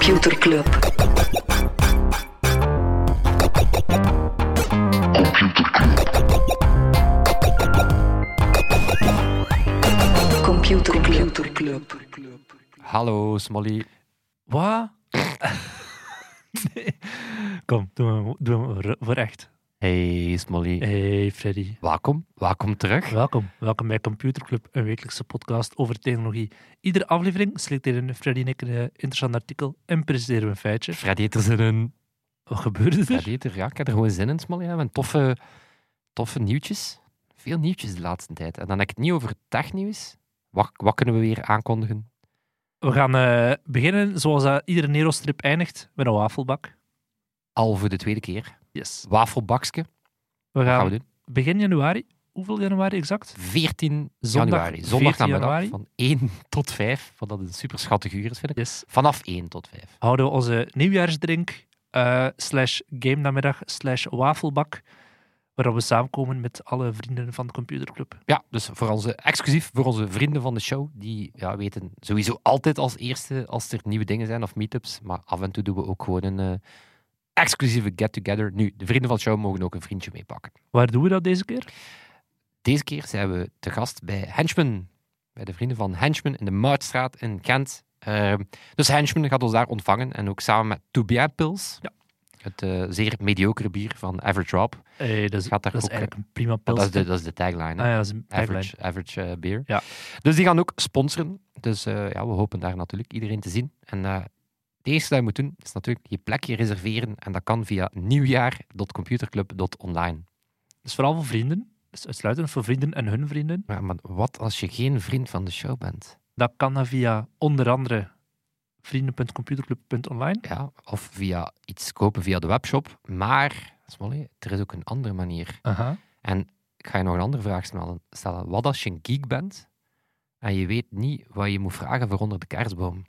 Computer Club. Computer Club. Hallo, Smolly. Wat? nee. Kom, doen we, doen we voor echt. Hey, Smolly. Hey Freddy. Welkom, welkom terug. Welkom. Welkom bij Computer Club, een wekelijkse podcast over technologie. Iedere aflevering selecteren Freddy en ik een eh, interessant artikel en presenteren we een feitje. Freddy heeft er zin in. Wat gebeurde er? Freddy heeft er, ja, ik heb er gewoon zin in, Smolly. Ja. Toffe, toffe nieuwtjes. Veel nieuwtjes de laatste tijd. En dan heb ik het niet over technieuws. Wat, wat kunnen we weer aankondigen? We gaan eh, beginnen zoals dat iedere Nero-strip eindigt, met een wafelbak. Al voor de tweede keer. Yes. Wafelbakske. We gaan gaan we doen? begin januari. Hoeveel januari exact? 14 Zondag, januari. Zondag 14 namiddag januari. van 1 tot 5. Wat dat een super schattig uur is, vind ik. Yes. Vanaf 1 tot 5. houden we onze nieuwjaarsdrink eh, slash game namiddag slash wafelbak, waar we samenkomen met alle vrienden van de computerclub. Ja, dus voor onze, exclusief voor onze vrienden van de show. Die ja, weten sowieso altijd als eerste als er nieuwe dingen zijn of meetups. Maar af en toe doen we ook gewoon een eh, exclusieve get-together. Nu, de vrienden van de show mogen ook een vriendje meepakken. Waar doen we dat deze keer? Deze keer zijn we te gast bij Henchman. Bij de vrienden van Henchman in de Moutstraat in Kent. Ehm, dus Henchman gaat ons daar ontvangen. En ook samen met To Bien Pils. Ja. Het eh, zeer mediocre bier van Average Rob. Eh, dat is, Gaat daar dat is ook, eigenlijk een prima Dat pils. is de, dat is de tagline. hè. Ah ja, dat is een tagline. average, average eh, beer. Ja. Dus die gaan ook sponsoren. Dus eh, ja, we hopen daar natuurlijk iedereen te zien. En eh het eerste dat je moet doen, is natuurlijk je plekje reserveren. En dat kan via nieuwjaar.computerclub.online. Dus vooral voor vrienden. Dus uitsluitend voor vrienden en hun vrienden. Ja, maar wat als je geen vriend van de show bent? Dat kan dan via onder andere vrienden.computerclub.online. Ja, of via iets kopen via de webshop. Maar, Smolly, er is ook een andere manier. Aha. En ik ga je nog een andere vraag stellen. stellen. Wat als je een geek bent en je weet niet wat je moet vragen voor onder de kerstboom?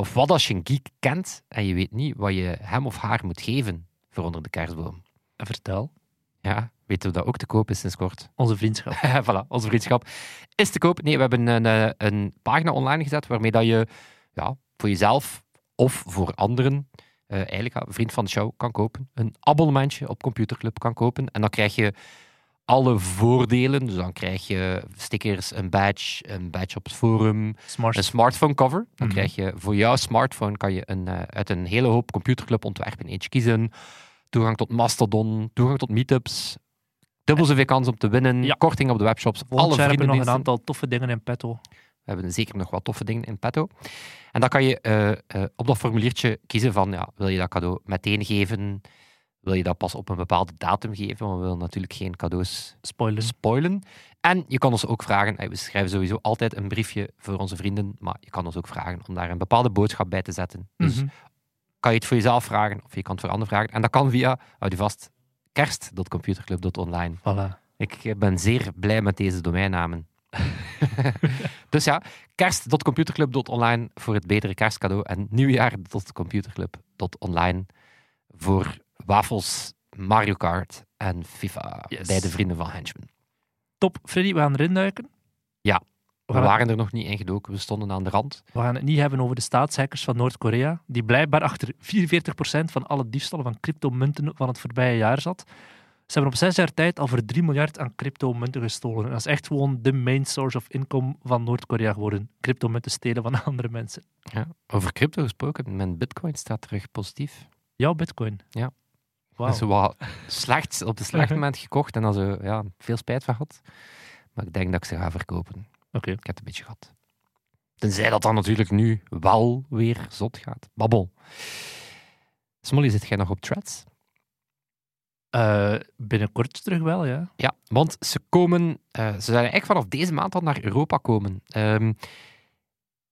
Of wat als je een geek kent en je weet niet wat je hem of haar moet geven voor onder de kerstboom? Vertel. Ja, weten we dat ook te koop is sinds kort? Onze vriendschap. voilà, onze vriendschap is te koop. Nee, we hebben een, eh, een pagina online gezet waarmee dat je ja, voor jezelf of voor anderen eh, eigenlijk een vriend van de show kan kopen. Een abonnementje op Computerclub kan kopen. En dan krijg je alle voordelen. Dus dan krijg je stickers, een badge, een badge op het forum, Smart. een smartphone cover. Dan Mhm. krijg je voor jouw smartphone kan je een, eh, uit een hele hoop Computerclub ontwerpen eentje kiezen. Toegang tot Mastodon, toegang tot meetups. Dubbel zoveel kans om te winnen. Ja. Korting op de webshops. Volgend alle jaar hebben nog een aantal toffe dingen in petto. We hebben zeker nog wat toffe dingen in petto. En dan kan je eh, eh, op dat formuliertje kiezen van, ja, wil je dat cadeau meteen geven? Wil je dat pas op een bepaalde datum geven? Want we willen natuurlijk geen cadeaus Spoiler. spoilen. En je kan ons ook vragen, we schrijven sowieso altijd een briefje voor onze vrienden, maar je kan ons ook vragen om daar een bepaalde boodschap bij te zetten. Dus Mhm. kan je het voor jezelf vragen of je kan het voor anderen vragen. En dat kan via, houd je vast, kerst.computerclub.online. Voilà. Ik ben zeer blij met deze domeinnamen. dus ja, kerst.computerclub.online voor het betere kerstcadeau en nieuwjaar.computerclub.online voor wafels, Mario Kart en FIFA Yes. bij de vrienden van Henchman. Top. Freddy, we gaan erin duiken. Ja. We waren er nog niet in gedoken, we stonden aan de rand. we gaan het niet hebben over de staatshackers van Noord-Korea, die blijkbaar achter 44% van alle diefstallen van cryptomunten van het voorbije jaar zat. Ze hebben op zes jaar tijd al voor 3 miljard aan cryptomunten gestolen. En dat is echt gewoon de main source of income van Noord-Korea geworden. Cryptomunten stelen van andere mensen. Ja. Over crypto gesproken, mijn bitcoin staat terug positief. Jouw bitcoin. Ja. Wauw. Zo wat slecht, op de slechte moment gekocht en dan zo, ja, veel spijt van gehad. Maar ik denk dat ik ze ga verkopen. Oké. Ik heb het een beetje gehad. Tenzij dat dan natuurlijk nu wel weer zot gaat. Babbel. Smolly, zit jij nog op threads? Eh, binnenkort terug wel, ja. Ja, want ze komen, eh, ze zijn eigenlijk vanaf deze maand al naar Europa komen. Ehm,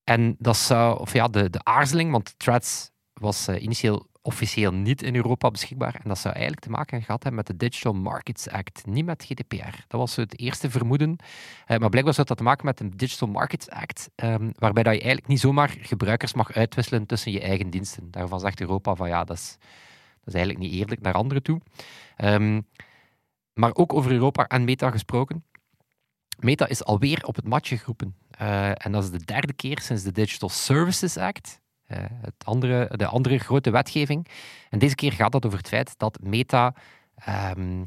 en dat zou, of ja, de, de aarzeling, want Threads was eh, initieel officieel niet in Europa beschikbaar. En dat zou eigenlijk te maken gehad hebben met de Digital Markets Act, niet met GDPR. Dat was het eerste vermoeden. Eh, maar blijkbaar zou dat te maken met de Digital Markets Act, ehm, waarbij dat je eigenlijk niet zomaar gebruikers mag uitwisselen tussen je eigen diensten. Daarvan zegt Europa van ja, dat is, dat is eigenlijk niet eerlijk naar anderen toe. Ehm, maar ook over Europa en Meta gesproken. Meta is alweer op het matje geroepen. Eh, en dat is de derde keer sinds de Digital Services Act het andere, de andere grote wetgeving. En deze keer gaat het over het feit dat Meta ehm,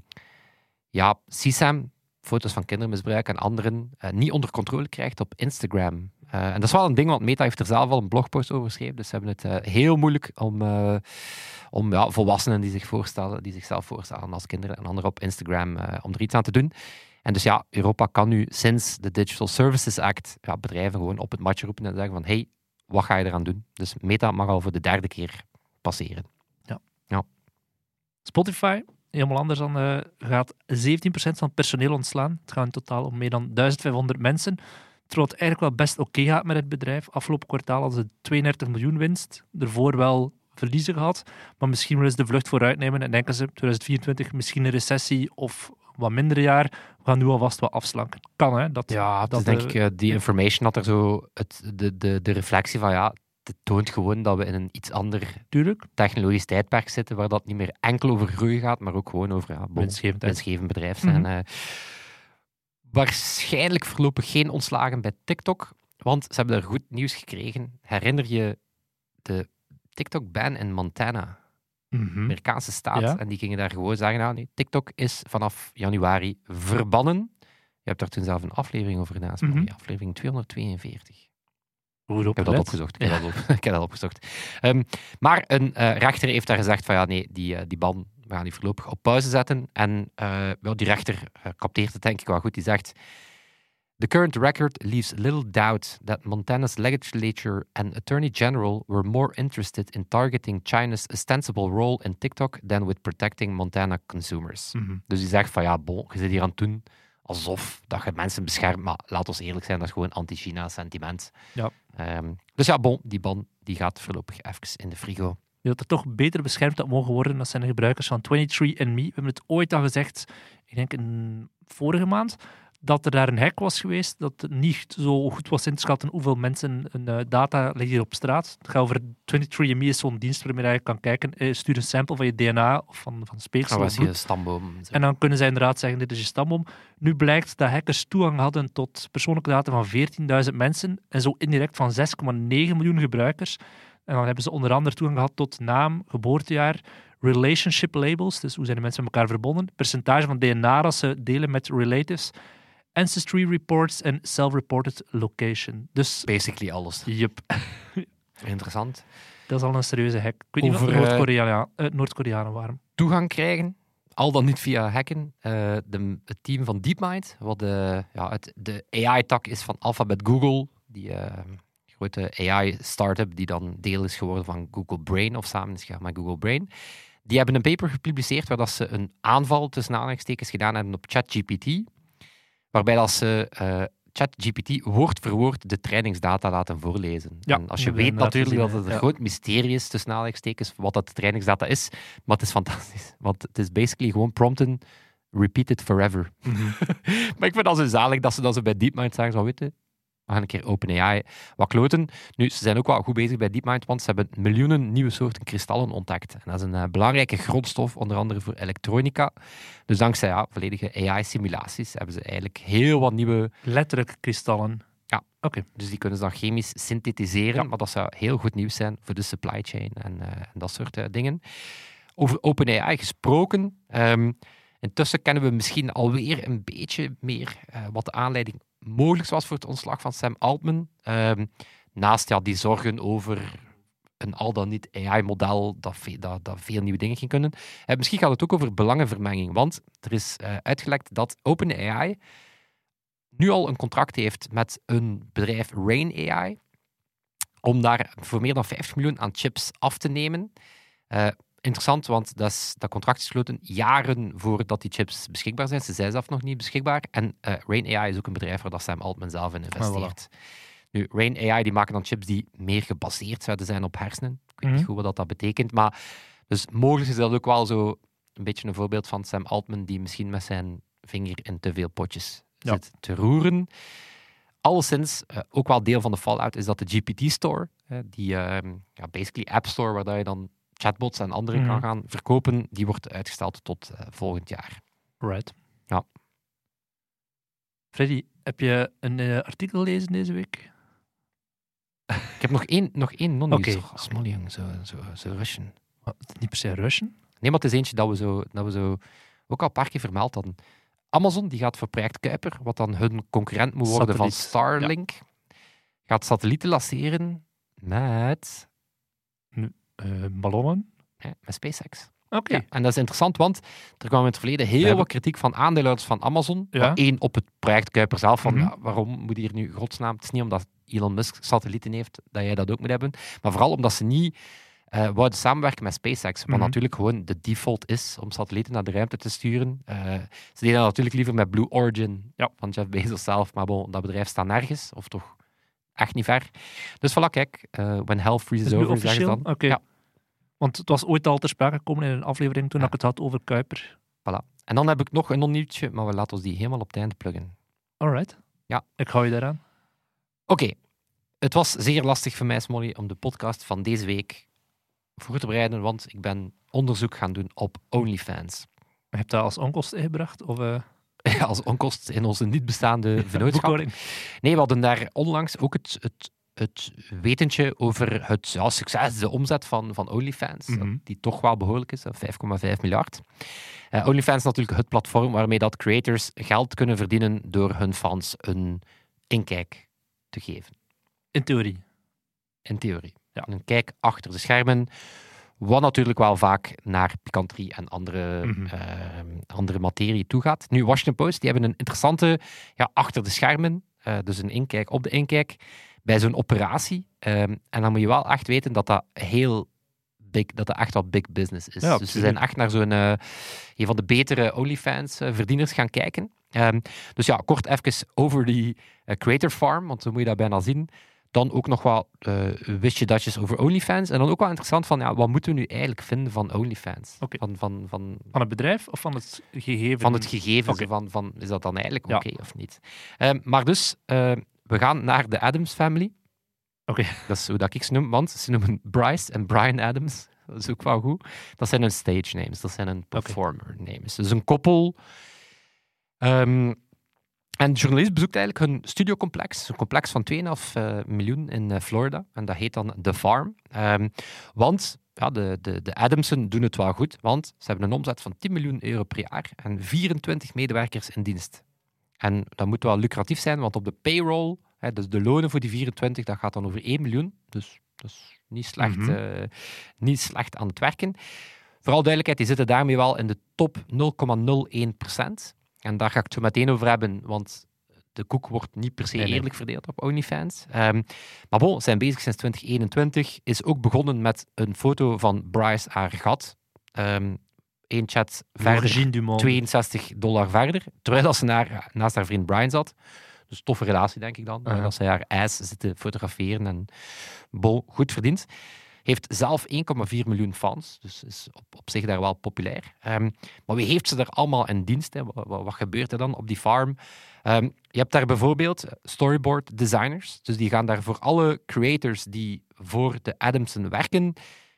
ja, CSAM, foto's van kindermisbruik en anderen, eh, niet onder controle krijgt op Instagram. Eh, en dat is wel een ding, want Meta heeft er zelf al een blogpost over geschreven. Dus ze hebben het eh, heel moeilijk om, eh, om ja, volwassenen die, zich voorstellen, die zichzelf voorstellen als kinderen en anderen op Instagram, eh, om er iets aan te doen. En dus ja, Europa kan nu sinds de Digital Services Act ja, bedrijven gewoon op het matje roepen en zeggen van hey, wat ga je eraan doen? Dus Meta mag al voor de derde keer passeren. Spotify, helemaal anders dan, eh, gaat 17% van het personeel ontslaan. Het gaat in totaal om meer dan 1500 mensen. Terwijl het eigenlijk wel best oké gaat met het bedrijf. Afgelopen kwartaal hadden ze 32 miljoen winst. Daarvoor wel verliezen gehad. Maar misschien willen ze de vlucht vooruit nemen en denken ze 2024 misschien een recessie of wat minder jaar. We gaan nu alvast wat afslanken. Kan hè? Dat, Ja, dat dat denk eh, ik, eh, die information had er zo het, de, de, de reflectie van ja, het toont gewoon dat we in een iets ander Tuurlijk. technologisch tijdperk zitten, waar dat niet meer enkel over groei gaat, maar ook gewoon over ja, bon, winstgevend bedrijf zijn. Mhm. eh. waarschijnlijk voorlopig geen ontslagen bij TikTok, want ze hebben er goed nieuws gekregen. Herinner je de TikTok-ban in Montana? Mhm. Amerikaanse staat. Ja. En die gingen daar gewoon zeggen, nou, nee, TikTok is vanaf januari verbannen. Je hebt daar toen zelf een aflevering over naast, Mhm. aflevering 242. Goed Ik heb dat opgezocht. Ik heb, dat, op, ik heb dat opgezocht. Maar een eh, rechter heeft daar gezegd van ja, nee, die, eh, die ban, we gaan die voorlopig op pauze zetten. En eh, wel, die rechter capteert het denk ik wel goed. Die zegt... The current record leaves little doubt that Montana's legislature and attorney general were more interested in targeting China's ostensible role in TikTok than with protecting Montana consumers. Mhm. Dus die zegt van ja, bon, je zit hier aan het doen alsof dat je mensen beschermt, maar laat ons eerlijk zijn, dat is gewoon anti-China sentiment. Ja. Ehm, dus ja, bon, die ban die gaat voorlopig even in de frigo. Die dat er toch beter beschermd had mogen worden. Dat zijn de gebruikers van 23andMe. We hebben het ooit al gezegd, ik denk in vorige maand, dat er daar een hack was geweest, dat het niet zo goed was in te schatten hoeveel mensen hun eh, data liggen hier op straat. Het gaat over 23andMe is zo'n dienst waarmee je kan kijken, eh, stuur een sample van je DNA of van, van speeksel of was je stamboom. Zo. En dan kunnen zij inderdaad zeggen, dit is je stamboom. Nu blijkt dat hackers toegang hadden tot persoonlijke data van 14.000 mensen en zo indirect van 6,9 miljoen gebruikers. En dan hebben ze onder andere toegang gehad tot naam, geboortejaar, relationship labels, dus hoe zijn de mensen met elkaar verbonden, percentage van DNA dat ze delen met relatives, ancestry reports en self-reported location. Dus, Basically alles. yep, Interessant. dat is al een serieuze hack. Ik weet niet Over, of eh, Noord-Koreanen eh, Noord-Koreanen waren. Toegang krijgen, al dan niet via hacken. Eh, de, het team van DeepMind, wat de, ja, het, de AI-tak is van Alphabet Google, die grote AI-startup die dan deel is geworden van Google Brain, of samen is gegaan met Google Brain. Die hebben een paper gepubliceerd waar dat ze een aanval tussen aanhalingstekens gedaan hebben op ChatGPT, waarbij dat ze eh, ChatGPT woord voor woord de trainingsdata laten voorlezen. Ja, en als je weet natuurlijk dat het een ja. groot mysterie is tussen aanhalingstekens wat dat trainingsdata is, maar het is fantastisch. Want het is basically gewoon prompten, repeat it forever. maar ik vind dat zo zalig dat ze dat zo bij DeepMind zeggen, zo weten, we gaan een keer OpenAI wat kloten. Nu, ze zijn ook wel goed bezig bij DeepMind, want ze hebben miljoenen nieuwe soorten kristallen ontdekt. En dat is een eh, belangrijke grondstof, onder andere voor elektronica. Dus dankzij ja, volledige AI-simulaties hebben ze eigenlijk heel wat nieuwe... Letterlijk kristallen. Dus die kunnen ze dan chemisch synthetiseren, Ja. maar dat zou heel goed nieuws zijn voor de supply chain en, eh, en dat soort eh, dingen. Over OpenAI gesproken, ehm, intussen kennen we misschien alweer een beetje meer wat de aanleiding mogelijk was voor het ontslag van Sam Altman. Ehm, naast ja, die zorgen over een al dan niet AI-model dat, dat, dat veel nieuwe dingen ging kunnen. Eh, misschien gaat het ook over belangenvermenging, want er is eh, uitgelekt dat OpenAI nu al een contract heeft met een bedrijf Rain AI om daar voor meer dan 50 miljoen aan chips af te nemen. Eh, interessant, want dat, is, dat contract is gesloten jaren voordat die chips beschikbaar zijn. Ze zijn zelf nog niet beschikbaar. En eh, Rain AI is ook een bedrijf waar dat Sam Altman zelf in investeert. Nu, Rain AI die maken dan chips die meer gebaseerd zouden zijn op hersenen. Ik weet Mhm. niet goed wat dat, dat betekent, maar dus mogelijk is dat ook wel zo een beetje een voorbeeld van Sam Altman die misschien met zijn vinger in te veel potjes Ja. zit te roeren. Alleszins, eh, ook wel deel van de Fallout is dat de GPT-store, die ehm, ja, basically App Store, waar dat je dan chatbots en andere Mhm. kan gaan verkopen, die wordt uitgesteld tot eh, volgend jaar. Right. Ja. Freddy, heb je een eh, artikel gelezen deze week? Ik heb nog één, nog één non-nieuws. Oh, Smolly, zo, zo, zo. Wat, Niet per se Russian. Nee, maar het is eentje dat we zo, dat we zo ook al een paar keer vermeld hadden. Amazon die gaat voor project Kuiper, wat dan hun concurrent moet worden van Starlink, gaat satellieten lanceren met, ballonnen. hè, met SpaceX. Oké. Ja, en dat is interessant, want er kwam in het verleden heel hebben- wat kritiek van aandeelhouders van Amazon. Ja. Één op het project Kuiper zelf, van Mhm. waarom moet hier nu godsnaam? Het is niet omdat Elon Musk satellieten heeft, dat jij dat ook moet hebben. Maar vooral omdat ze niet eh wouden samenwerken met SpaceX. Wat Mhm. natuurlijk gewoon de default is om satellieten naar de ruimte te sturen. Eh, ze deden dat natuurlijk liever met Blue Origin Ja. van Jeff Bezos zelf. Maar bon, dat bedrijf staat nergens, of toch echt niet ver. Dus voilà, kijk, eh, when hell freezes over, zeggen ze dan. Ja. Want het was ooit al ter sprake gekomen in een aflevering toen Ja. ik het had over Kuiper. En dan heb ik nog een non-nieuwtje, maar we laten ons die helemaal op het einde pluggen. Alright. Ja. Ik hou je daaraan. Oké, het was zeer lastig voor mij, Smolly, om de podcast van deze week voor te bereiden, want ik ben onderzoek gaan doen op OnlyFans. Je hebt dat als onkosten ingebracht? Of eh Als onkost in onze niet bestaande vennootschap. Nee, we hadden daar onlangs ook het, het, het wetentje over het ja, succes, de omzet van, van OnlyFans, Mhm. die toch wel behoorlijk is, hè, 5,5 miljard. Eh, OnlyFans is natuurlijk het platform waarmee dat creators geld kunnen verdienen door hun fans een inkijk te geven. In theorie. in theorie. Ja. Een kijk achter de schermen, wat natuurlijk wel vaak naar pikanterie en andere, Mhm. ehm, andere materie toe gaat. Nu, Washington Post, die hebben een interessante ja, achter de schermen, eh, dus een inkijk op de inkijk, bij zo'n operatie. Ehm, en dan moet je wel echt weten dat dat heel big, dat dat echt wel big business is. Ja, dus ze zijn echt naar zo'n, eh, een van de betere OnlyFans-verdieners gaan kijken. Ehm, dus ja, kort even over die eh, Creator Farm, want zo moet je dat bijna zien. Dan ook nog wat eh wistje datjes over OnlyFans. En dan ook wel interessant van, ja, wat moeten we nu eigenlijk vinden van OnlyFans? Van, van, van, Van het bedrijf of van het gegeven? van het gegeven, van, van, is dat dan eigenlijk Ja. oké of niet? Ehm, maar dus, eh, we gaan naar de Adams Family. Oké. Dat is hoe dat ik ze noem, want ze noemen Bryce en Brian Adams. Dat is ook wel goed. Dat zijn hun stage names, dat zijn hun performer names. Dus een koppel. Ehm, en de journalist bezoekt eigenlijk hun studiocomplex, een complex van 2,5 eh, miljoen in eh, Florida. En dat heet dan The Farm. Ehm, want ja, de, de, de Adamsen doen het wel goed, want ze hebben een omzet van 10 miljoen euro per jaar en 24 medewerkers in dienst. En dat moet wel lucratief zijn, want op de payroll, hè, dus de lonen voor die 24, dat gaat dan over 1 miljoen. Dus dat is niet slecht, Mhm. eh, niet slecht aan het werken. Vooral duidelijkheid, die zitten daarmee wel in de top 0,01%. En daar ga ik het zo meteen over hebben, want de koek wordt niet per se Nee, nee. eerlijk verdeeld op OnlyFans. Ehm, maar bon, zijn bezig sinds 2021. Is ook begonnen met een foto van Bryce haar gat. Ehm Eén chat verder, Virgin Dumont. 62 dollar verder. Terwijl dat ze naar, naast haar vriend Brian zat. Dus toffe relatie, denk ik dan. Uh-huh. Dat ze haar ijs zitten fotograferen en goed verdient. Heeft zelf 1,4 miljoen fans, dus is op, op zich daar wel populair. Ehm, maar wie heeft ze er allemaal in dienst? Hè? Wat, wat, wat gebeurt er dan op die farm? Ehm, je hebt daar bijvoorbeeld storyboard designers. Dus die gaan daar voor alle creators die voor de Adamsen werken,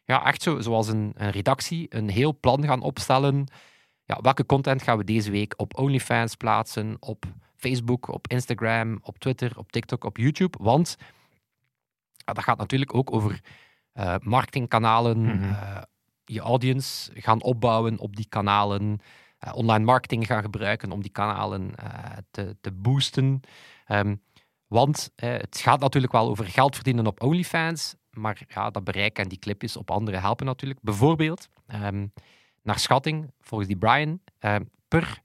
ja, echt zo, zoals een, een redactie, een heel plan gaan opstellen. Ja, welke content gaan we deze week op OnlyFans plaatsen, op Facebook, op Instagram, op Twitter, op TikTok, op YouTube? Want ja, dat gaat natuurlijk ook over eh, marketingkanalen, Mhm. eh, je audience gaan opbouwen op die kanalen, eh, online marketing gaan gebruiken om die kanalen te, te boosten. Ehm, want eh, het gaat natuurlijk wel over geld verdienen op OnlyFans, maar ja, dat bereik en die clipjes op anderen helpen natuurlijk. Bijvoorbeeld, ehm, naar schatting, volgens die Brian, ehm, per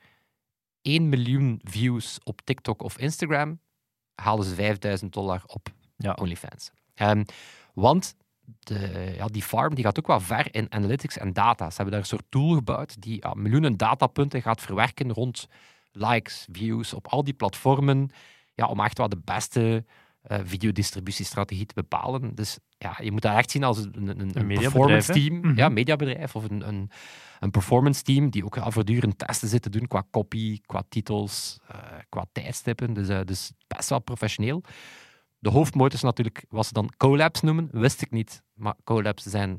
1 miljoen views op TikTok of Instagram halen ze 5000 dollar op Ja. OnlyFans. Ehm, want de, ja, die farm die gaat ook wel ver in analytics en data. Ze hebben daar een soort tool gebouwd die ja, miljoenen datapunten gaat verwerken rond likes, views op al die platformen. Ja, om echt wel de beste eh, videodistributiestrategie te bepalen. Dus ja, je moet dat echt zien als een, een, een, performance team. Mhm. Ja, mediabedrijf of een, een, een performance team die ook ja, voortdurend testen zitten doen qua copy, qua titels, eh, qua tijdstippen. Dus, eh, dus best wel professioneel. De hoofdmoot is natuurlijk wat ze dan collabs noemen. Wist ik niet, maar collabs zijn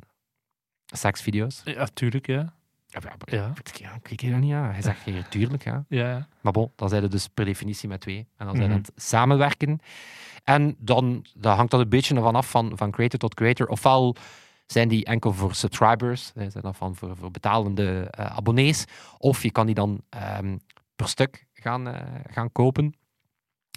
seksvideo's. Ja, tuurlijk, ja. Ja, ja, Ja. ik weet het niet, ja. Hij zegt hier, tuurlijk, ja. Ja. Maar bon, dan zijn er dus per definitie met twee. En dan zijn Mhm. het samenwerken. En dan dat hangt dat een beetje ervan af van, van creator tot creator. Ofwel zijn die enkel voor subscribers, zijn dat van voor, voor betalende eh, abonnees. Of je kan die dan ehm, per stuk gaan, eh, gaan kopen.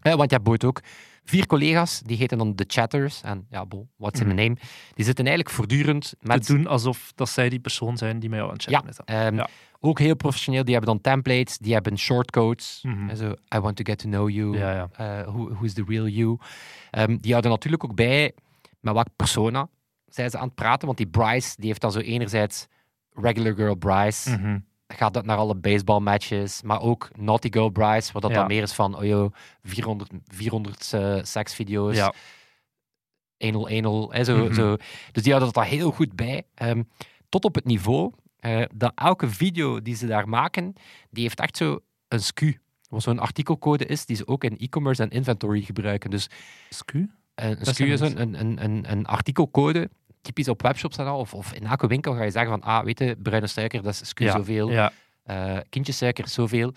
Eh, want je hebt bijvoorbeeld ook vier collega's, die heten dan de chatters. En ja, bon, what's in the name? Die zitten eigenlijk voortdurend met... Te doen alsof dat zij die persoon zijn die met jou aan het chatten is. dan. Ehm, Ja. Ook heel professioneel. Die hebben dan templates, die hebben shortcodes. En zo, I want to get to know you. Ja, ja. Eh, who, who is the real you? Ehm, die houden natuurlijk ook bij met welke persona zijn ze aan het praten. Want die Bryce, die heeft dan zo enerzijds regular girl Bryce. Mhm. Gaat dat naar alle baseballmatches. Maar ook naughty girl Bryce, waar dat Ja. dan meer is van, oh joh, 400, 400 eh, seksvideo's. Ja. Anal, anal. Hè, zo, Mhm. zo. Dus die houden dat daar heel goed bij. Ehm, tot op het niveau eh, dat elke video die ze daar maken, die heeft echt zo een SKU. Wat zo'n artikelcode is, die ze ook in e-commerce en inventory gebruiken. Dus eh, een SKU is een, een, een, een artikelcode, typisch op webshops en al, of, of in elke winkel ga je zeggen van, ah, weet je, bruine suiker, dat is SKU Ja. zoveel. Ja. Kindjessuiker, zoveel.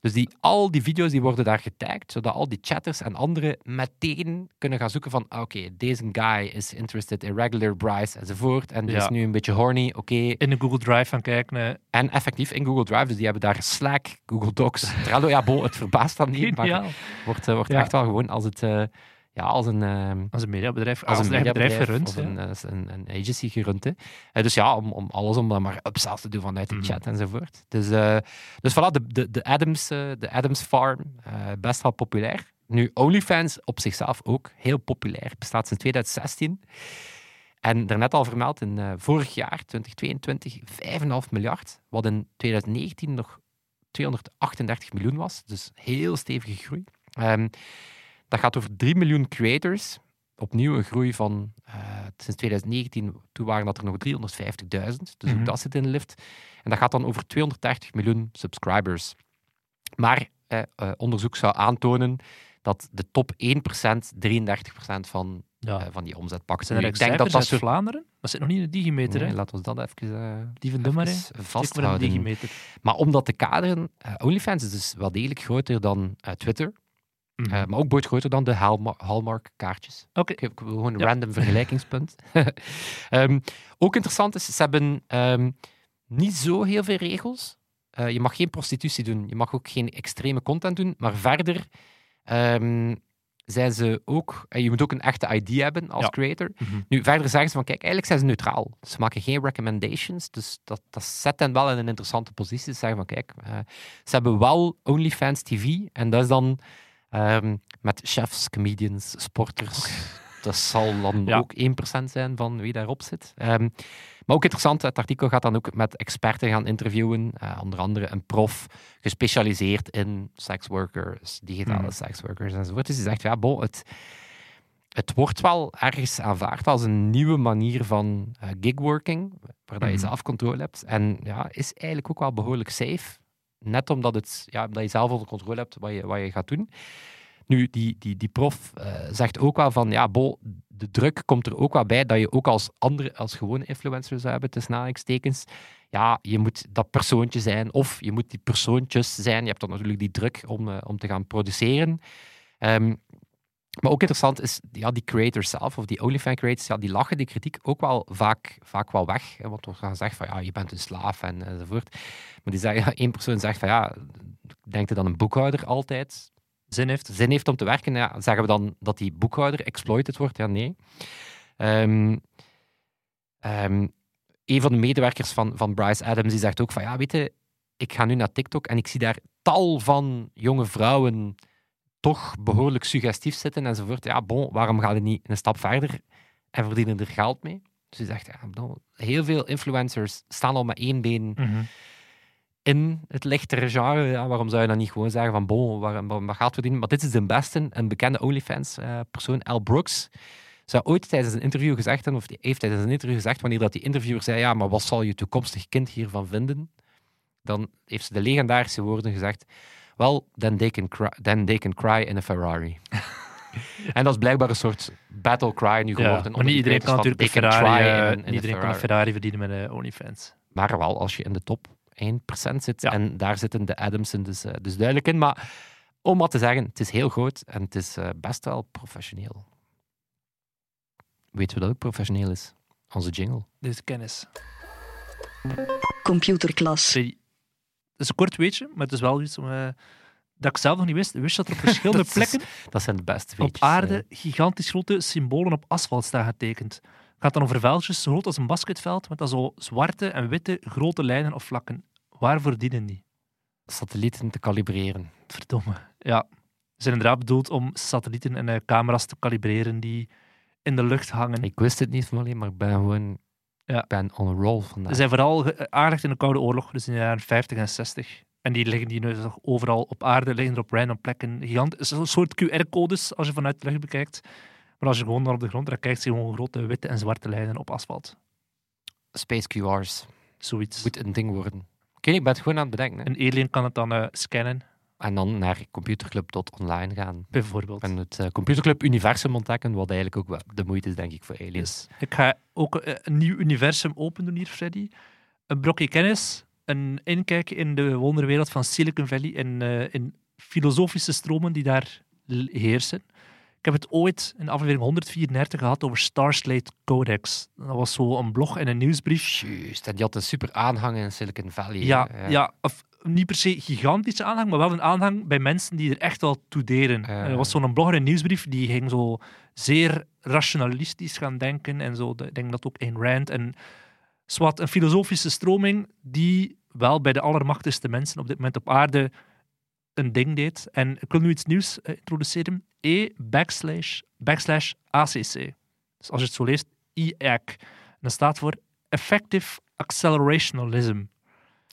Dus die, al die video's die worden daar getagd, zodat al die chatters en anderen meteen kunnen gaan zoeken van, ah, oké, deze guy is interested in regular Bryce enzovoort, en die Ja. is nu een beetje horny, oké. In de Google Drive gaan kijken. eh, En effectief in Google Drive, dus die hebben daar Slack, Google Docs, Trello, ja, bon, het verbaast dan niet, maar wordt, eh, wordt Ja. echt wel gewoon als het, eh, ja, als een... ehm, Als een mediabedrijf, als, als, een eigen bedrijf mediabedrijf gerund. of een, eh, een, een agency gerund. Hè. Eh, dus ja, om, om alles om dan maar upsells te doen vanuit de Mhm. chat enzovoort. Dus, eh dus voilà, de, de, de, Adams, de Adams Farm, best wel populair. Nu, OnlyFans op zichzelf ook heel populair, bestaat sinds 2016. En daarnet al vermeld, in vorig jaar, 2022, 5,5 miljard, wat in 2019 nog 238 miljoen was. Dus heel stevige groei. Ehm, dat gaat over 3 miljoen creators. Opnieuw een groei van eh, sinds 2019, toen waren dat er nog 350.000. Dus Mhm. ook dat zit in de lift. En dat gaat dan over 230 miljoen subscribers. Maar eh, eh, onderzoek zou aantonen dat de top 1% 33% van, Ja. van die omzet pakt. Zijn er ik denk dat dat soort... Vlaanderen? Dat zit nog niet in de digimeter, Nee, hè? laten we dat even, eh, Die maar, even maar in de vasthouden. digimeter. Maar om dat te kaderen, OnlyFans is dus wel degelijk groter dan eh, Mhm. Eh, maar ook ooit groter dan de Hallma- Hallmark-kaartjes. Oké. Ik heb gewoon een Ja. random vergelijkingspunt. Ehm, ook interessant is, ze hebben ehm, niet zo heel veel regels. Eh, je mag geen prostitutie doen, je mag ook geen extreme content doen, maar verder ehm, zijn ze ook... En je moet ook een echte ID hebben als Ja. creator. Mhm. Nu, verder zeggen ze van, kijk, eigenlijk zijn ze neutraal. Ze maken geen recommendations, dus dat, dat zet hen wel in een interessante positie. Ze zeggen van, kijk, eh, ze hebben wel OnlyFans TV, en dat is dan ehm, met chefs, comedians, sporters. Dat zal dan Ja. ook 1% zijn van wie daarop zit. Ehm, maar ook interessant, het artikel gaat dan ook met experten gaan interviewen. eh, onder andere een prof gespecialiseerd in sexworkers, digitale Mhm. sexworkers enzovoort. Dus die zegt, ja, het, het wordt wel ergens aanvaard als een nieuwe manier van eh, gigworking, waar dat je zelf controle hebt. En ja, is eigenlijk ook wel behoorlijk safe. Net omdat, ja, je zelf onder controle hebt wat je, wat je gaat doen. Nu, die, die, die prof eh, zegt ook wel van, ja, bo, de druk komt er ook wel bij dat je ook als andere, als gewone influencer zou hebben, tussen aanhalingstekens. Ja, je moet dat persoontje zijn, of je moet die persoontjes zijn. Je hebt dan natuurlijk die druk om, eh, om te gaan produceren. Ehm, maar ook interessant is, ja, die creators zelf, of die OnlyFans creators, ja, die lachen die kritiek ook wel vaak, vaak wel weg. Hè, want we gaan zeggen van, ja, je bent een slaaf en, enzovoort. Maar die zeggen, ja, één persoon zegt van, ja, denkt er dan een boekhouder altijd Zin heeft. zin heeft om te werken, ja, zeggen we dan dat die boekhouder exploited wordt? Ja, nee. Ehm, ehm, een van de medewerkers van, van Bryce Adams die zegt ook van, ja, weet je, ik ga nu naar TikTok en ik zie daar tal van jonge vrouwen toch behoorlijk suggestief zitten enzovoort. Ja, bon, waarom gaan die niet een stap verder en verdienen er geld mee? Dus hij zegt, ja, heel veel influencers staan al met één been Mhm. in het lichtere genre. Ja, waarom zou je dan niet gewoon zeggen van bon, waar, waar, waar geld verdienen? Maar dit is de beste, een bekende OnlyFans-persoon, Al Brooks. Zou ooit tijdens een interview gezegd hebben, of die heeft tijdens een interview gezegd, wanneer dat die interviewer zei, ja, maar wat zal je toekomstig kind hiervan vinden? Dan heeft ze de legendarische woorden gezegd, well, then they can cry, then they can cry in a Ferrari. en dat is blijkbaar een soort battle cry nu Ja, geworden. maar onder niet iedereen kan natuurlijk een Ferrari, eh, in- in iedereen kan een Ferrari. Verdienen met eh, OnlyFans. Maar wel als je in de top 1% zit. Ja. En daar zitten de Adamsen dus, eh, dus duidelijk in. Maar om wat te zeggen, het is heel groot en het is eh, best wel professioneel. Weten we dat ook professioneel is? Onze jingle. Dit is kennis. Computerklas. Is een kort weetje, maar het is wel iets om, eh, dat ik zelf nog niet wist. Wist je dat er op verschillende Dat is- plekken Dat zijn de beste op weetjes. eh. aarde gigantisch grote symbolen op asfalt staan getekend? Het gaat dan over veldjes zo groot als een basketveld, met dan zo zwarte en witte grote lijnen of vlakken. Waarvoor dienen die? Satellieten te kalibreren. Verdomme. Ja, ze zijn inderdaad bedoeld om satellieten en eh, camera's te kalibreren die in de lucht hangen. Ik wist het niet van alleen, maar ik ben gewoon Ja. ik ben on a roll vandaag. Ze zijn vooral aangelegd in de Koude Oorlog, dus in de jaren 50 en 60. En die liggen die nu nog overal op aarde, liggen er op random plekken. Gigant, het is een soort QR-codes als je vanuit de lucht bekijkt. Maar als je gewoon dan op de grond daar kijkt, zie je gewoon grote witte en zwarte lijnen op asfalt. Space QR's Zoiets. moet een ding worden. Oké, ik ben het gewoon aan het bedenken. hè. Een alien kan het dan eh, scannen, En dan naar computerclub.online gaan. bijvoorbeeld. En het eh, computerclub universum ontdekken, wat eigenlijk ook wel de moeite is, denk ik, voor aliens. Dus ik ga ook eh, een nieuw universum open doen hier, Freddy. Een brokje kennis, een inkijk in de wonderwereld van Silicon Valley en eh, in filosofische stromen die daar heersen. Ik heb het ooit in aflevering 134 gehad over Starslate Codex. Dat was zo een blog en een nieuwsbrief. Juist, en die had een super aanhang in Silicon Valley. Ja, hè. ja. of niet per se gigantische aanhang, maar wel een aanhang bij mensen die er echt wel toe deden. Eh. Er was zo'n blog en een nieuwsbrief die ging zo zeer rationalistisch gaan denken. En zo, ik denk dat ook Ayn Rand. En zwart, een filosofische stroming die wel bij de allermachtigste mensen op dit moment op aarde een ding deed. En ik wil nu iets nieuws eh, introduceren. E backslash, backslash ACC. Dus als je het zo leest, IAC. En dat staat voor Effective Accelerationalism.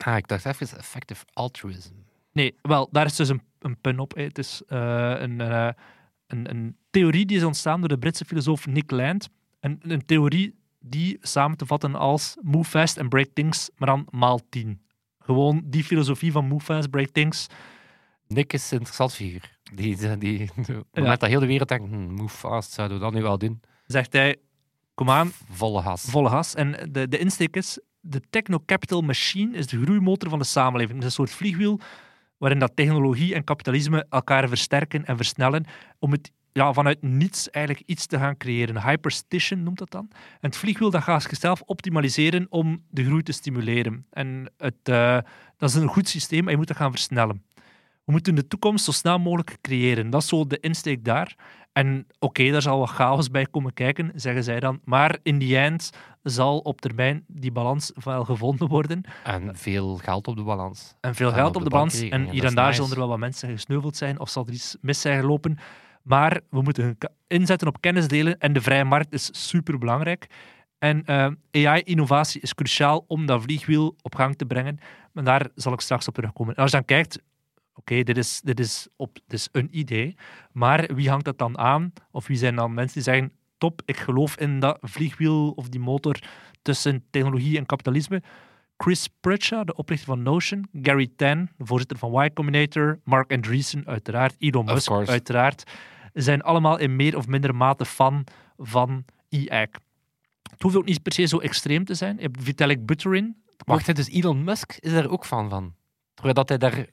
Ah, ik dacht even effective altruism. Nee, wel, daar is dus een, een pun op. hè. Het is eh, een, eh, een, een theorie die is ontstaan door de Britse filosoof Nick Land. En een theorie die samen te vatten als move fast and break things, maar dan maal tien. Gewoon die filosofie van move fast, break things. Nick is een interessant figuur. Die, die, die, Ja. moment dat heel de wereld denkt, hmm, move fast, zouden we dat nu wel doen? Zegt hij, kom aan, Volle gas. volle gas. En de, de insteek is, de techno-capital machine is de groeimotor van de samenleving. Het is een soort vliegwiel waarin dat technologie en kapitalisme elkaar versterken en versnellen om het ja, vanuit niets eigenlijk iets te gaan creëren. Hyperstition noemt dat dan. En het vliegwiel dat gaat zichzelf optimaliseren om de groei te stimuleren. En het, eh, dat is een goed systeem en je moet dat gaan versnellen. We moeten de toekomst zo snel mogelijk creëren. Dat is zo de insteek daar. En oké, daar zal wat chaos bij komen kijken, zeggen zij dan. Maar in the end zal op termijn die balans wel gevonden worden. En veel geld op de balans. En veel En geld op op de de balans. En hier en daar nice. zullen er wel wat mensen gesneuveld zijn of zal er iets mis zijn gelopen. Maar we moeten inzetten op kennis delen en de vrije markt is super belangrijk. En eh, AI-innovatie is cruciaal om dat vliegwiel op gang te brengen. Maar daar zal ik straks op terugkomen. En als je dan kijkt, oké, dit, is, dit, is op, dit is een idee, maar wie hangt dat dan aan? Of wie zijn dan mensen die zeggen, top, ik geloof in dat vliegwiel of die motor tussen technologie en kapitalisme. Chris Pritchard, de oprichter van Notion, Gary Tan, de voorzitter van Y Combinator, Mark Andreessen, uiteraard, Elon Musk, uiteraard, zijn allemaal in meer of mindere mate fan van EAC. Het hoeft ook niet per se zo extreem te zijn. Je hebt Vitalik Buterin. Wacht, dus Elon Musk is daar ook fan van. Terwijl dat hij daar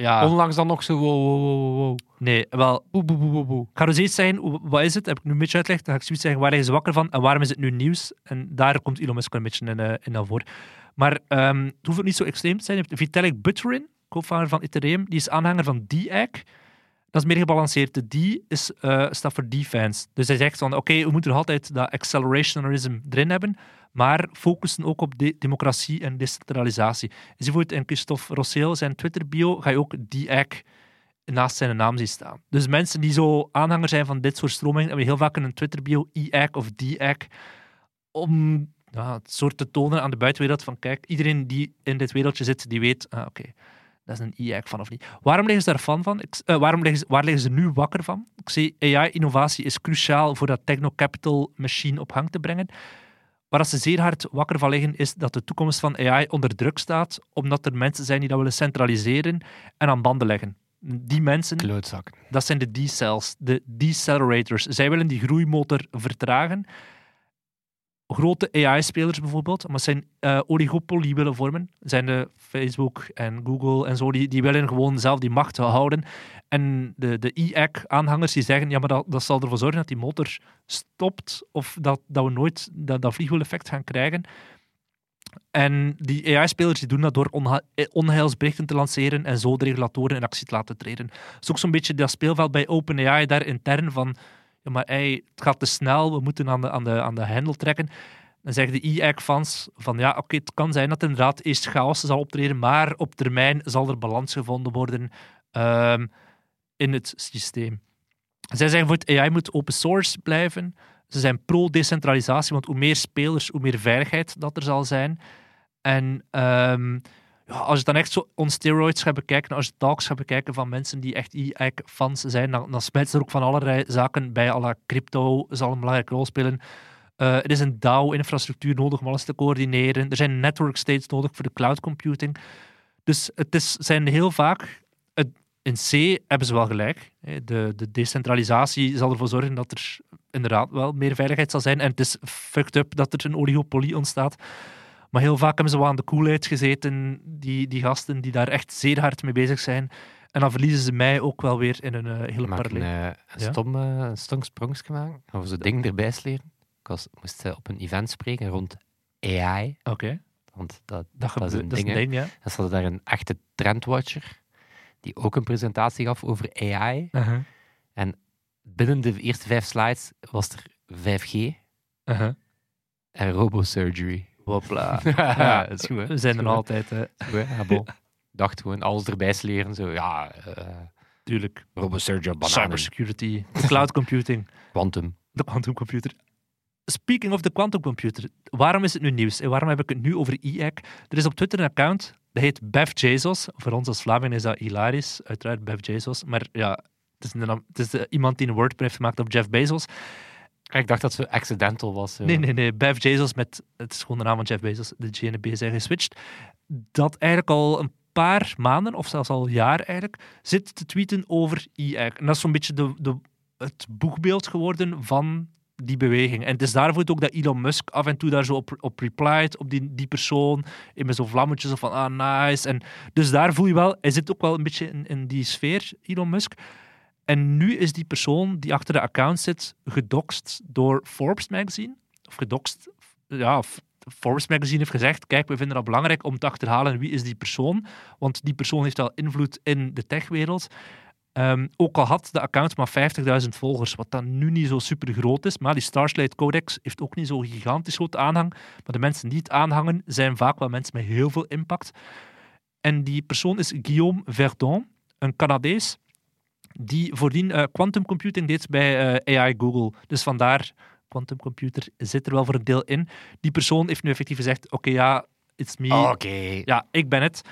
Ja, onlangs dan nog zo wow, wow, wow, wow. nee, wel, Boe, boe, boe, boe. Ik ga dus eens zeggen, wat is het? Heb ik nu een beetje uitgelegd. Dan ga ik zoiets zeggen, waar liggen ze wakker van en waarom is het nu nieuws? En daar komt Elon Musk een beetje in, eh, in naar voren. Maar ehm, het hoeft ook niet zo extreem te zijn. Je hebt Vitalik Buterin, co-founder van Ethereum, die is aanhanger van DAC. Dat is meer gebalanceerd. De D is, eh, staat voor defense. Dus hij zegt van, oké, we moeten nog altijd dat accelerationism erin hebben, maar focussen ook op de democratie en decentralisatie. Dus bijvoorbeeld in Christophe Rossel, zijn Twitter-bio, ga je ook DAC naast zijn naam zien staan. Dus mensen die zo aanhanger zijn van dit soort stromingen, hebben heel vaak een Twitter-bio IAC of DAC, om het soort te tonen aan de buitenwereld van kijk, iedereen die in dit wereldje zit, die weet, ah, oké, dat is een IAC van of niet. Waarom liggen ze daar van? Ik, eh, waarom liggen waar liggen ze nu wakker van? Ik zie AI-innovatie is cruciaal voor dat techno-capital machine op gang te brengen. Waar ze zeer hard wakker van liggen, is dat de toekomst van AI onder druk staat, omdat er mensen zijn die dat willen centraliseren en aan banden leggen. Die mensen, dat zijn de D-cells, de decelerators. Zij willen die groeimotor vertragen. Grote AI-spelers bijvoorbeeld, maar zijn eh oligopolie willen vormen, zijn de Facebook en Google en zo, die, die willen gewoon zelf die macht houden. En de, de e-ack-aanhangers die zeggen, ja, maar dat, dat zal ervoor zorgen dat die motor stopt of dat, dat we nooit dat, dat vliegwiel-effect gaan krijgen. En die AI-spelers doen dat door eh, onheilsberichten te lanceren en zo de regulatoren in actie te laten treden. Het is ook zo'n beetje dat speelveld bij OpenAI daar intern van maar het gaat te snel, we moeten aan de, aan de, aan de hendel trekken. Dan zeggen de e-ack-fans van ja, oké, het kan zijn dat inderdaad eerst chaos zal optreden, maar op termijn zal er balans gevonden worden ehm, in het systeem. Zij zeggen voor het AI moet open source blijven. Ze zijn pro-decentralisatie, want hoe meer spelers, hoe meer veiligheid dat er zal zijn. En ehm, ja, als je dan echt zo on steroids gaat bekijken, als je talks gaat bekijken van mensen die echt e-fans zijn, dan, dan smijt er ook van allerlei zaken bij. Alle crypto zal een belangrijke rol spelen. Eh, er is een DAO-infrastructuur nodig om alles te coördineren. Er zijn network states nodig voor de cloud computing. Dus het is, zijn heel vaak... In C hebben ze wel gelijk. De, de decentralisatie zal ervoor zorgen dat er inderdaad wel meer veiligheid zal zijn. En het is fucked up dat er een oligopolie ontstaat. Maar heel vaak hebben ze wel aan de koelheid gezeten, die, die gasten die daar echt zeer hard mee bezig zijn. En dan verliezen ze mij ook wel weer in een eh, hele Mag ik een, een, Ja? stom, een maken? Of zo'n ding erbij sleren? Ik was, moest eh, op een event spreken rond AI. Oké, Want dat, dat, dat is een dat is ding, een hè. ding, ja. En ze hadden daar een echte trendwatcher, die ook een presentatie gaf over AI. Uh-huh. Binnen de eerste vijf slides was er 5G Uh-huh. en robosurgery. Hopla. ja, dat is goed, hè? We zijn er altijd, hè. Goed, dacht gewoon alles erbij sleren. Zo, ja, eh tuurlijk. robosurgery, bananen, Cybersecurity, cloud computing, quantum. de quantumcomputer. Speaking of the quantum computer, waarom is het nu nieuws? En waarom heb ik het nu over e-hack? Er is op Twitter een account, dat heet Bev Jesus. Voor ons als Vlamingen is dat hilarisch, uiteraard Bev Jesus. Maar ja, het is, een, het is iemand die een wordprint heeft gemaakt op Jeff Bezos. Ik dacht dat ze accidental was. Nee, nee, nee. Bev Bezos met, het is gewoon de naam van Jeff Bezos, de G en de B zijn geswitcht. Dat eigenlijk al een paar maanden, of zelfs al een jaar eigenlijk, zit te tweeten over e-hack. En dat is zo'n beetje de, de, het boegbeeld geworden van die beweging. En het is daarvoor ook dat Elon Musk af en toe daar zo op, op replied, op die, die persoon, in met zo'n vlammetjes of van, ah, nice. En dus daar voel je wel, hij zit ook wel een beetje in, in die sfeer, Elon Musk. En nu is die persoon die achter de account zit gedoxt door Forbes magazine. Of gedoxt, ja, Forbes magazine heeft gezegd, kijk, we vinden dat belangrijk om te achterhalen wie is die persoon. Want die persoon heeft wel invloed in de techwereld. Ehm, ook al had de account maar 50.000 volgers, wat dan nu niet zo super groot is, maar die Starslate Codex heeft ook niet zo'n gigantisch grote aanhang. Maar de mensen die het aanhangen zijn vaak wel mensen met heel veel impact. En die persoon is Guillaume Verdon, een Canadees, die voordien eh, quantum computing deed bij eh, AI Google. Dus vandaar, quantum computer zit er wel voor een deel in. Die persoon heeft nu effectief gezegd, oké, ja, it's me. Oké. Ja, ik ben het.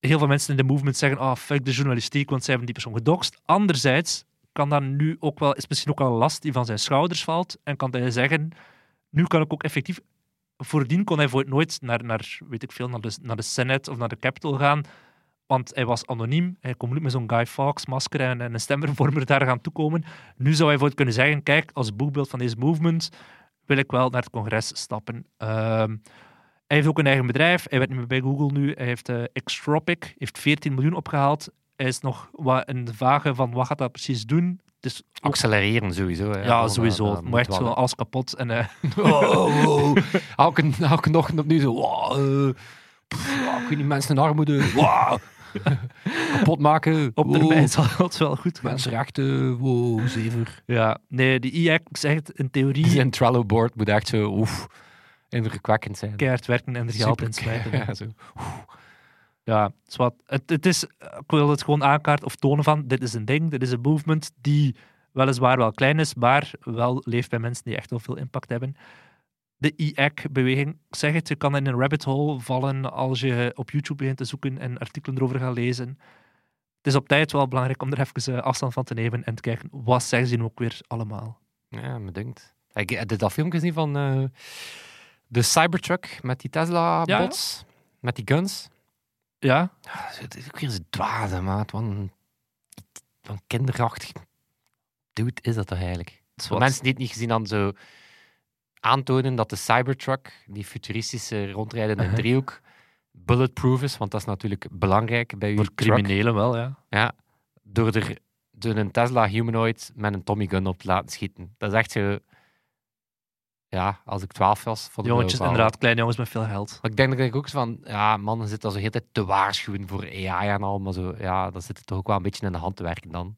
Heel veel mensen in de movement zeggen, oh, fuck de journalistiek, want zij hebben die persoon gedoxt. Anderzijds kan dan nu ook wel, is misschien ook wel een last die van zijn schouders valt. En kan hij zeggen, nu kan ik ook effectief... Voordien kon hij voor nooit naar, naar, weet ik veel, naar de, naar de Senate of naar de Capitol gaan, want hij was anoniem. Hij kon niet met zo'n Guy Fawkes masker en, en een stemvervormer daar gaan toekomen. Nu zou hij voor het kunnen zeggen, kijk, als boekbeeld van deze movement wil ik wel naar het congres stappen. Ehm, hij heeft ook een eigen bedrijf. Hij werkt niet meer bij Google nu. Hij heeft uh, Xtropic, heeft 14 miljoen opgehaald. Hij is nog wat in de vage van wat gaat dat precies doen. Dus ook- Accelereren sowieso. Hè. ja, sowieso. moet moet echt wel, zo alles kapot. En, eh, Oh, oh. Elke, elke ochtend opnieuw zo. Wow, eh, ik weet niet, mensen in armoede. Wow. Kapot maken. op wow. termijn zal wel goed gaan. Mensenrechten. Wow, zever. Ja, nee, die IAC, ik zeg het, in theorie Die Trello-board moet echt zo oef, indrukwekkend zijn. keihard werken en er geld in. Ja, zo. Ja, het. Het, het is, ik wil het gewoon aankaarten of tonen van, dit is een ding, dit is een movement die weliswaar wel klein is, maar wel leeft bij mensen die echt wel veel impact hebben. De e-ack-beweging, ik zeg het, je kan in een rabbit hole vallen als je op YouTube begint te zoeken en artikelen erover gaat lezen. Het is op tijd wel belangrijk om er even eh, afstand van te nemen en te kijken, wat zeggen ze nu ook weer allemaal? Ja, me denkt. Ik heb je dat filmpje gezien van eh, de Cybertruck met die Tesla-bots, met die guns. Ja, Ja, Het is ook weer zo dwaze, maat. Wat een, wat een kinderachtig dude is dat toch eigenlijk? Voor mensen die het niet gezien hadden, zo... aantonen dat de Cybertruck, die futuristische rondrijdende Uh-huh. driehoek, bulletproof is, want dat is natuurlijk belangrijk bij uw criminelen wel, ja. Ja, door er door een Tesla humanoid met een Tommy gun op te laten schieten. Dat is echt zo... Ja, als ik 12 was, vond Jongetjes, inderdaad, kleine jongens met veel geld. Maar ik denk dat ik ook zo van, ja, mannen zitten al zo de hele tijd te waarschuwen voor AI en al, maar zo, ja, dat zit er toch ook wel een beetje in de hand te werken dan,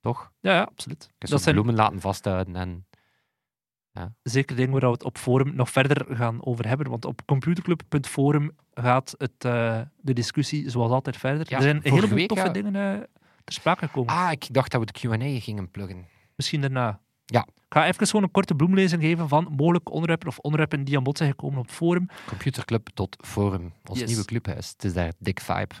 toch? Ja, ja, absoluut. Dat zijn bloemen laten vasthouden en... zeker dingen waar we het op forum nog verder gaan over hebben. Want op computerclub.forum gaat het, eh, de discussie zoals altijd verder. Ja, er zijn heleboel week, toffe ja. dingen eh, ter sprake gekomen. Ah, ik dacht dat we de Q&A gingen pluggen. Misschien daarna. Ja. Ik ga even gewoon een korte bloemlezing geven van mogelijke onderwerpen of onderwerpen die aan bod zijn gekomen op het forum. Computerclub.forum, ons Yes. nieuwe clubhuis. Het is daar dik vibe.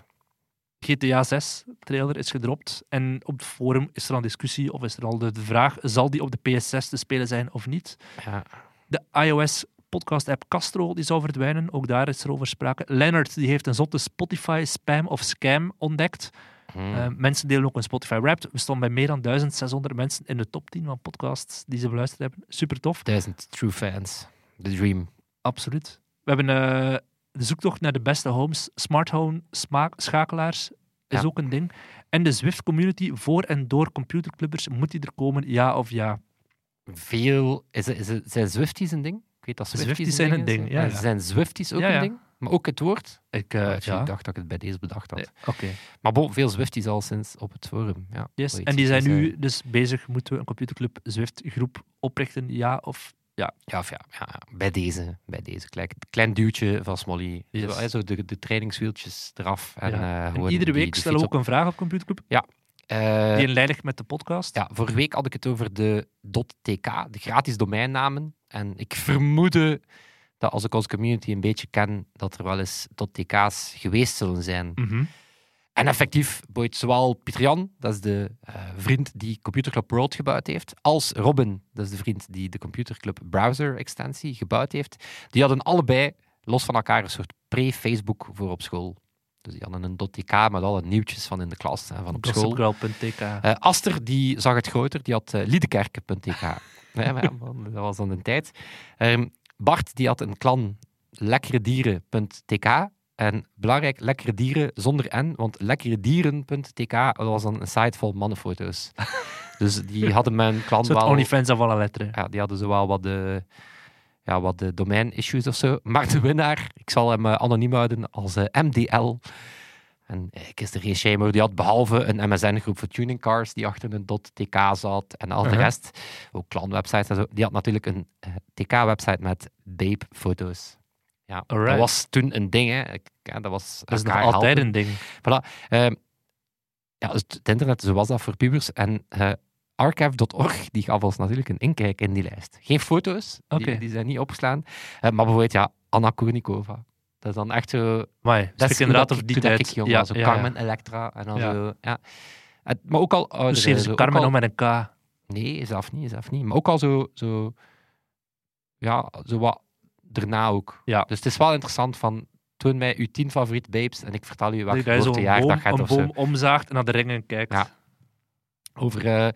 GTA 6 trailer is gedropt. En op het forum is er al discussie of is er al de, vraag: zal die op de PS6 te spelen zijn of niet? Ja, De iOS podcast app Castro die zou verdwijnen. Ook daar is er over sprake. Leonard die heeft een zotte Spotify spam of scam ontdekt. hmm. Eh, mensen delen ook een Spotify Wrapped. We stonden bij meer dan 1600 mensen in de top 10 van podcasts die ze beluisterd hebben. Super tof. Duizend true fans. The dream. Absoluut. We hebben eh, de zoektocht naar de beste homes, smart home schakelaars is Ja. ook een ding. En de Zwift community voor en door computerclubbers, moet die er komen, ja of ja? Veel... Is is het, zijn Zwifties een ding? Ik weet dat Zwifties, Zwifties zijn een is, ding, ja, En ja. Zijn Zwifties ook een ding? Maar ook het woord? Ik, Uh, eh, ik ja. dacht dat ik het bij deze bedacht had. Nee, Oké. Maar bon, veel Zwifties al sinds op het forum. Ja, Yes. En die zijn eh, nu dus bezig, moeten we een computerclub Zwift groep oprichten, ja of Ja, of ja, ja, ja, bij deze. Bij deze. Klein, klein duwtje van Smolly. Yes. Zo, hè, zo de, de trainingswieltjes eraf. En, Ja. eh, En iedere week stellen we ook een vraag op computerclub, op. Eh, die inlijdig met de podcast. ja, vorige week had ik het over de .tk, de gratis domeinnamen. En ik vermoedde dat als ik onze community een beetje ken, dat er wel eens .tk's geweest zullen zijn. Mhm. En effectief, boeit zowel Pieter Jan, dat is de eh, vriend die Computer Club World gebouwd heeft, als Robin, dat is de vriend die de Computer Club browser extensie gebouwd heeft. Die hadden allebei, los van elkaar, een soort pre-Facebook voor op school. Dus die hadden een .tk met alle nieuwtjes van in de klas en van op school. Eh, Aster die zag het groter, die had uh, liedekerken.tk. maar dat was dan een tijd. Ehm, Bart die had een klan lekkeredieren.tk. En belangrijk, lekkere dieren zonder N, want lekkeredieren.tk was dan een site vol mannenfoto's. dus die hadden mijn klan Een soort wel... OnlyFans af alle letteren. Ja, die hadden zo wel wat de, ja, wat de domain-issues of zo. Maar de winnaar, ik zal hem eh, anoniem houden als eh, MDL. En eh, ik is er geen shamer, die had behalve een MSN-groep voor tuning cars die achter een .tk zat en al de Uh-huh. rest, ook klanwebsites en zo, die had natuurlijk een TK-website met babe-foto's. Ja, dat was toen een ding, hè. Ja, dat was Dat is nog altijd helpen. een ding. Ehm, ja, het internet, zo was dat voor pubers. En eh, archive.org, die gaf ons natuurlijk een inkijk in die lijst. Geen foto's, die, die zijn niet opgeslaan. Eh, maar bijvoorbeeld, ja, Anna Kournikova. Dat is dan echt zo... Maar Dat is inderdaad over die tijd. Toen ik jong ja, zo ja, Carmen ja. Electra. En dan zo, ja. Maar ook al. Dus ze Carmen al- om met een K. Nee, zelf niet, zelf niet. Maar ook al zo... zo ja, zo wat daarna ook. Ja. Dus het is wel interessant van... Toon mij uw tien favoriete babes en ik vertel u welk Dat je zo'n geboortejaar boom, dat gaat een boom omzaagt en naar de ringen kijkt. Ja. Over, eh,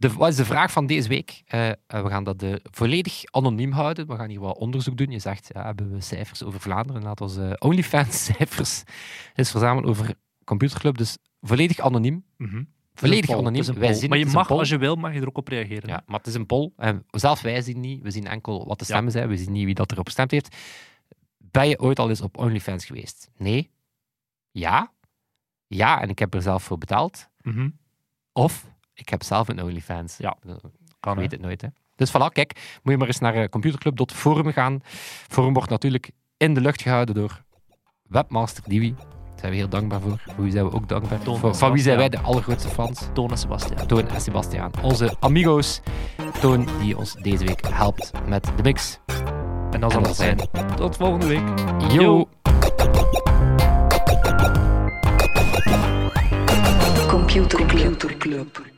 de, wat is de vraag van deze week? Eh, eh, we gaan dat volledig anoniem houden. We gaan hier wat onderzoek doen. Je zegt, ja, hebben we cijfers over Vlaanderen? Laat ons eh, OnlyFans-cijfers eens verzamelen over Computerclub. Dus volledig anoniem. Mhm. Volledig anoniem. Wij zien maar je mag, als je wil, mag je er ook op reageren. Ja, maar het is een poll. En zelf wij zien niet. We zien enkel wat de stemmen zijn. We zien niet wie dat erop gestemd heeft. Ben je ooit al eens op OnlyFans geweest? Nee. Ja. Ja, en ik heb er zelf voor betaald. Mhm. Of ik heb zelf een OnlyFans. Ja. Kan, weet het nooit. Hè. Dus voilà, kijk, moet je maar eens naar uh, computerclub.forum gaan. Forum wordt natuurlijk in de lucht gehouden door webmaster Diwi. Daar zijn we heel dankbaar voor. Voor wie zijn we ook dankbaar? Toon Voor, van wie zijn wij de allergrootste fans? Toon en Sebastiaan. Toon en Sebastiaan. Onze amigo's. Toon die ons deze week helpt met de mix. En dat zal het zijn. Tot volgende week. Yo! Yo. Computer Club.